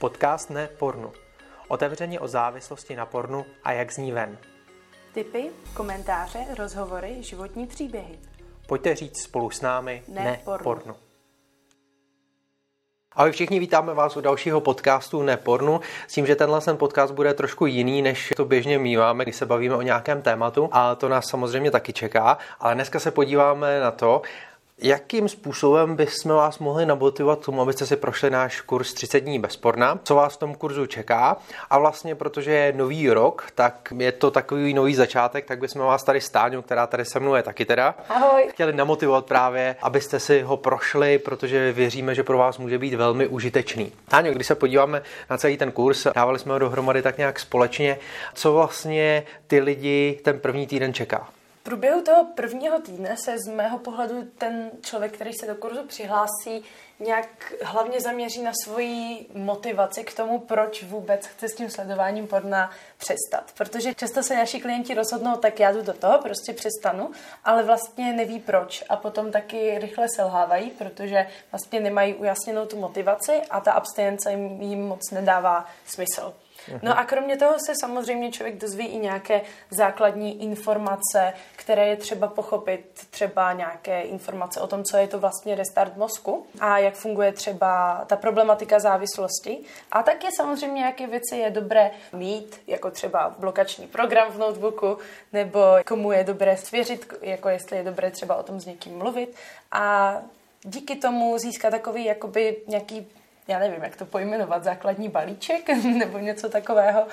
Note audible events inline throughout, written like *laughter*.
Podcast ne pornu. Otevřeně o závislosti na pornu a jak z ní ven. Tipy, komentáře, rozhovory, životní příběhy. Pojďte říct spolu s námi Ne ne, pornu. pornu. Ahoj všichni, vítáme vás u dalšího podcastu Nepornu. S tím, že tenhle ten podcast bude trošku jiný, než to běžně míváme, když se bavíme o nějakém tématu. A to nás samozřejmě taky čeká. Ale dneska se podíváme na to, Jakým způsobem bychom vás mohli namotivovat k tomu, abyste si prošli náš kurz 30 dní bez porna? Co vás v tom kurzu čeká? A vlastně, protože je nový rok, tak je to takový nový začátek, tak bychom vás tady Stáňu, která tady se mnou je taky teda, Ahoj. chtěli namotivovat právě, abyste si ho prošli, protože věříme, že pro vás může být velmi užitečný. Táňo, když se podíváme na celý ten kurz, dávali jsme ho dohromady tak nějak společně, co vlastně ty lidi ten první týden čeká? Průběhu toho prvního týdne se z mého pohledu ten člověk, který se do kurzu přihlásí, nějak hlavně zaměří na svoji motivaci k tomu, proč vůbec chce s tím sledováním porna přestat. Protože často se naši klienti rozhodnou, tak já jdu do toho, prostě přestanu, ale vlastně neví proč a potom taky rychle selhávají, protože vlastně nemají ujasněnou tu motivaci a ta abstinence jim moc nedává smysl. No a kromě toho se samozřejmě člověk dozví i nějaké základní informace, které je třeba pochopit, třeba nějaké informace o tom, co je to vlastně restart mozku a jak funguje třeba ta problematika závislosti. A také samozřejmě, jaké věci je dobré mít, jako třeba blokační program v notebooku, nebo komu je dobré svěřit, jako jestli je dobré třeba o tom s někým mluvit. A díky tomu získat takový jakoby nějaký já nevím, jak to pojmenovat, základní balíček *laughs* nebo něco takového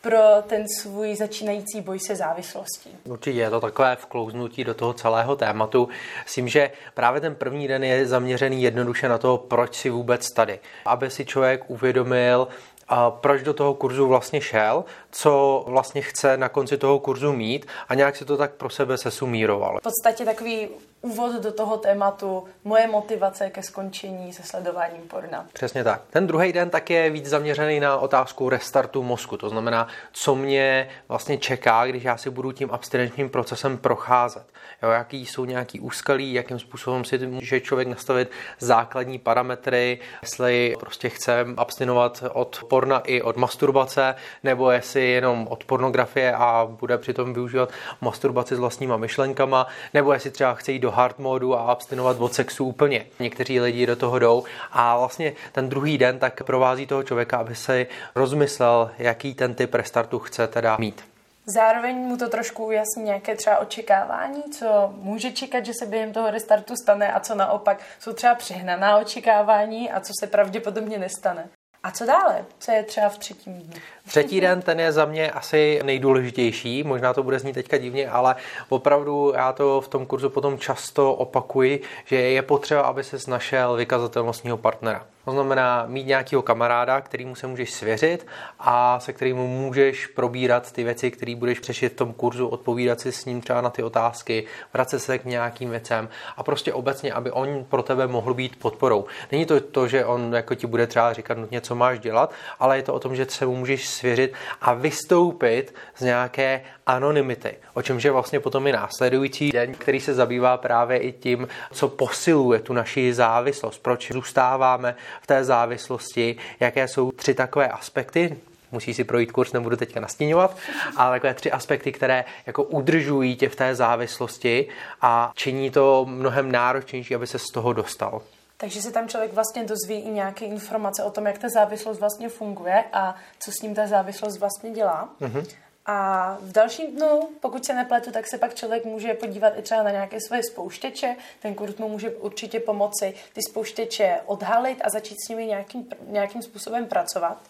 pro ten svůj začínající boj se závislostí. Určitě je to takové vklouznutí do toho celého tématu. S tím, že právě ten první den je zaměřený jednoduše na to, proč si vůbec tady. Aby si člověk uvědomil, a proč do toho kurzu vlastně šel, co vlastně chce na konci toho kurzu mít a nějak si to tak pro sebe sesumíroval. V podstatě takový úvod do toho tématu, moje motivace ke skončení se sledováním porna. Přesně tak. Ten druhý den tak je víc zaměřený na otázku restartu mozku, to znamená, co mě vlastně čeká, když já si budu tím abstinenčním procesem procházet. Jo, jaký jsou nějaký úskalí, jakým způsobem si může člověk nastavit základní parametry, jestli prostě chce abstinovat od porna i od masturbace, nebo jestli jenom od pornografie a bude přitom využívat masturbaci s vlastníma myšlenkama, nebo jestli třeba chce jít do hard modu a abstinovat od sexu úplně. Někteří lidi do toho jdou a vlastně ten druhý den tak provází toho člověka, aby si rozmyslel, jaký ten typ restartu chce teda mít. Zároveň mu to trošku ujasní nějaké třeba očekávání, co může čekat, že se během toho restartu stane a co naopak jsou třeba přehnaná očekávání a co se pravděpodobně nestane. A co dále? Co je třeba v třetím dnu? Třetí den, ten je za mě asi nejdůležitější, možná to bude znít teďka divně, ale opravdu já to v tom kurzu potom často opakuji, že je potřeba, aby se našel vykazatelnostního partnera. To znamená mít nějakého kamaráda, kterýmu se můžeš svěřit a se kterým můžeš probírat ty věci, které budeš přešit v tom kurzu, odpovídat si s ním třeba na ty otázky, vracet se k nějakým věcem a prostě obecně, aby on pro tebe mohl být podporou. Není to to, že on jako ti bude třeba říkat nutně, co máš dělat, ale je to o tom, že se mu můžeš svěřit a vystoupit z nějaké anonymity, o čemž je vlastně potom i následující den, který se zabývá právě i tím, co posiluje tu naši závislost, proč zůstáváme v té závislosti, jaké jsou tři takové aspekty, musí si projít kurz, nebudu teďka nastíňovat, ale takové tři aspekty, které jako udržují tě v té závislosti a činí to mnohem náročnější, aby se z toho dostal. Takže se tam člověk vlastně dozví i nějaké informace o tom, jak ta závislost vlastně funguje a co s ním ta závislost vlastně dělá. Mm-hmm. A v dalším dnu, pokud se nepletu, tak se pak člověk může podívat i třeba na nějaké svoje spouštěče. Ten kurz mu může určitě pomoci ty spouštěče odhalit a začít s nimi nějakým, nějakým způsobem pracovat.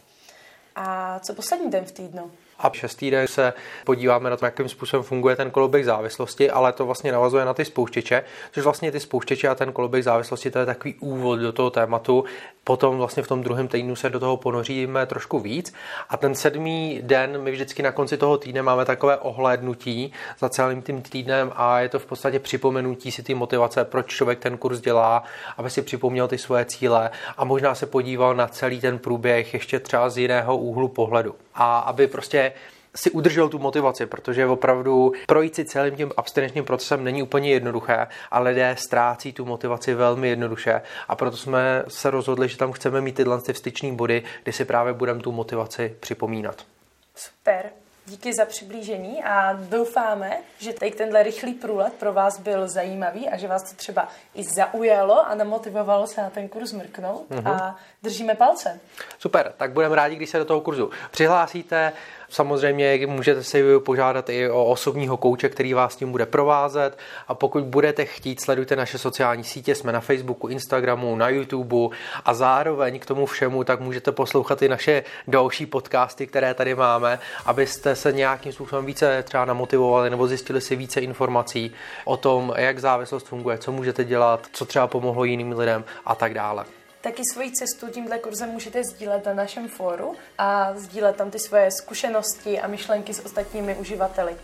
A co poslední den v týdnu? A šestý den se podíváme na to, jakým způsobem funguje ten koloběh závislosti, ale to vlastně navazuje na ty spouštěče, což vlastně ty spouštěče a ten koloběh závislosti, to je takový úvod do toho tématu. Potom vlastně v tom druhém týdnu se do toho ponoříme trošku víc. A ten sedmý den, my vždycky na konci toho týdne máme takové ohlédnutí za celým tím týdnem a je to v podstatě připomenutí si ty motivace, proč člověk ten kurz dělá, aby si připomněl ty svoje cíle a možná se podíval na celý ten průběh ještě třeba z jiného úhlu pohledu. A aby prostě si udržel tu motivaci, protože opravdu projít si celým tím abstinenčním procesem není úplně jednoduché a lidé ztrácí tu motivaci velmi jednoduše a proto jsme se rozhodli, že tam chceme mít tyhle ty vstyční body, kdy si právě budeme tu motivaci připomínat. Super. Díky za přiblížení a doufáme, že tady tenhle rychlý průlet pro vás byl zajímavý a že vás to třeba i zaujalo a namotivovalo se na ten kurz mrknout mm-hmm. a držíme palce. Super, tak budeme rádi, když se do toho kurzu přihlásíte. Samozřejmě můžete si požádat i o osobního kouče, který vás tím bude provázet. A pokud budete chtít, sledujte naše sociální sítě, jsme na Facebooku, Instagramu, na YouTube a zároveň k tomu všemu tak můžete poslouchat i naše další podcasty, které tady máme, abyste se nějakým způsobem více třeba namotivovali nebo zjistili si více informací o tom, jak závislost funguje, co můžete dělat, co třeba pomohlo jiným lidem a tak dále taky svoji cestu tímhle kurzem můžete sdílet na našem fóru a sdílet tam ty svoje zkušenosti a myšlenky s ostatními uživateli.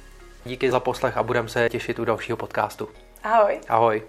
Díky za poslech a budeme se těšit u dalšího podcastu. Ahoj. Ahoj.